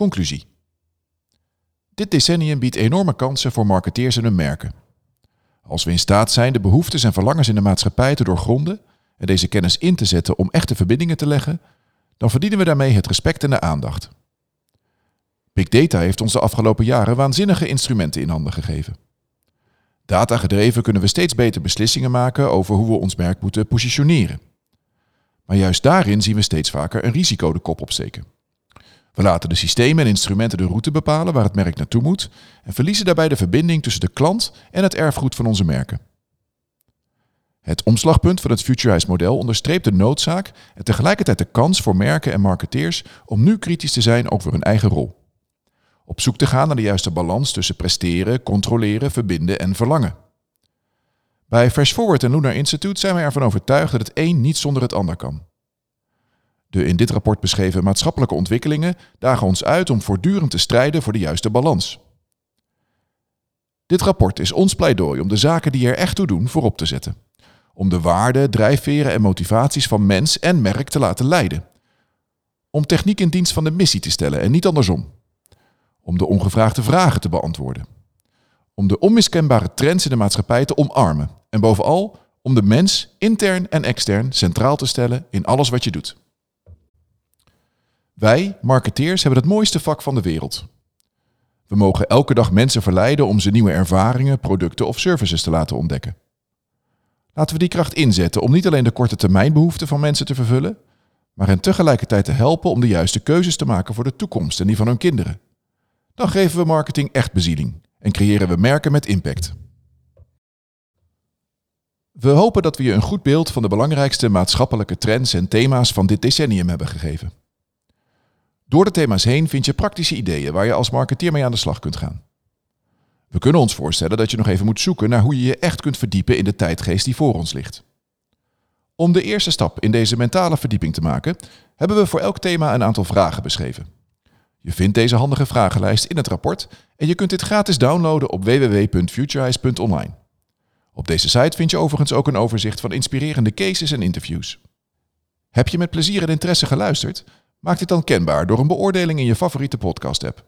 Conclusie. Dit decennium biedt enorme kansen voor marketeers en hun merken. Als we in staat zijn de behoeftes en verlangens in de maatschappij te doorgronden en deze kennis in te zetten om echte verbindingen te leggen, dan verdienen we daarmee het respect en de aandacht. Big data heeft ons de afgelopen jaren waanzinnige instrumenten in handen gegeven. Datagedreven kunnen we steeds beter beslissingen maken over hoe we ons merk moeten positioneren. Maar juist daarin zien we steeds vaker een risico de kop opsteken. We laten de systemen en instrumenten de route bepalen waar het merk naartoe moet en verliezen daarbij de verbinding tussen de klant en het erfgoed van onze merken. Het omslagpunt van het Futurize model onderstreept de noodzaak en tegelijkertijd de kans voor merken en marketeers om nu kritisch te zijn over hun eigen rol. Op zoek te gaan naar de juiste balans tussen presteren, controleren, verbinden en verlangen. Bij Fresh Forward en Lunar Institute zijn wij ervan overtuigd dat het een niet zonder het ander kan. De in dit rapport beschreven maatschappelijke ontwikkelingen dagen ons uit om voortdurend te strijden voor de juiste balans. Dit rapport is ons pleidooi om de zaken die er echt toe doen voorop te zetten. Om de waarden, drijfveren en motivaties van mens en merk te laten leiden. Om techniek in dienst van de missie te stellen en niet andersom. Om de ongevraagde vragen te beantwoorden. Om de onmiskenbare trends in de maatschappij te omarmen. En bovenal om de mens, intern en extern, centraal te stellen in alles wat je doet. Wij, marketeers, hebben het mooiste vak van de wereld. We mogen elke dag mensen verleiden om ze nieuwe ervaringen, producten of services te laten ontdekken. Laten we die kracht inzetten om niet alleen de korte termijn behoeften van mensen te vervullen, maar hen tegelijkertijd te helpen om de juiste keuzes te maken voor de toekomst en die van hun kinderen. Dan geven we marketing echt bezieling en creëren we merken met impact. We hopen dat we je een goed beeld van de belangrijkste maatschappelijke trends en thema's van dit decennium hebben gegeven. Door de thema's heen vind je praktische ideeën waar je als marketeer mee aan de slag kunt gaan. We kunnen ons voorstellen dat je nog even moet zoeken naar hoe je je echt kunt verdiepen in de tijdgeest die voor ons ligt. Om de eerste stap in deze mentale verdieping te maken, hebben we voor elk thema een aantal vragen beschreven. Je vindt deze handige vragenlijst in het rapport en je kunt dit gratis downloaden op www.futurize.online. Op deze site vind je overigens ook een overzicht van inspirerende cases en interviews. Heb je met plezier en interesse geluisterd? Maak dit dan kenbaar door een beoordeling in je favoriete podcast-app.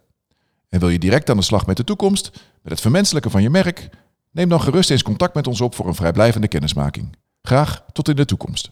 En wil je direct aan de slag met de toekomst, met het vermenselijken van je merk? Neem dan gerust eens contact met ons op voor een vrijblijvende kennismaking. Graag tot in de toekomst.